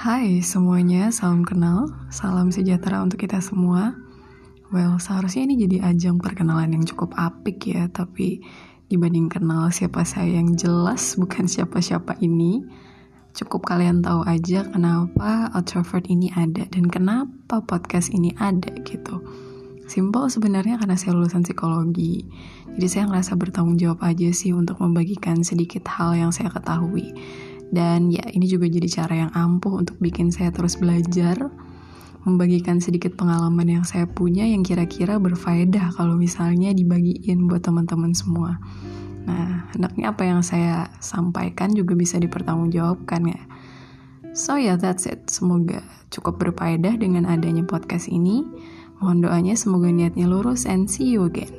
Hai semuanya, salam kenal, salam sejahtera untuk kita semua. Well, seharusnya ini jadi ajang perkenalan yang cukup apik ya, tapi dibanding kenal siapa saya yang jelas bukan siapa-siapa ini, cukup kalian tahu aja kenapa Outrovert ini ada dan kenapa podcast ini ada gitu. Simple sebenarnya karena saya lulusan psikologi, jadi saya ngerasa bertanggung jawab aja sih untuk membagikan sedikit hal yang saya ketahui dan ya ini juga jadi cara yang ampuh untuk bikin saya terus belajar, membagikan sedikit pengalaman yang saya punya yang kira-kira berfaedah kalau misalnya dibagiin buat teman-teman semua. Nah, enaknya apa yang saya sampaikan juga bisa dipertanggungjawabkan ya. So ya, yeah, that's it. Semoga cukup berfaedah dengan adanya podcast ini. Mohon doanya semoga niatnya lurus and see you again.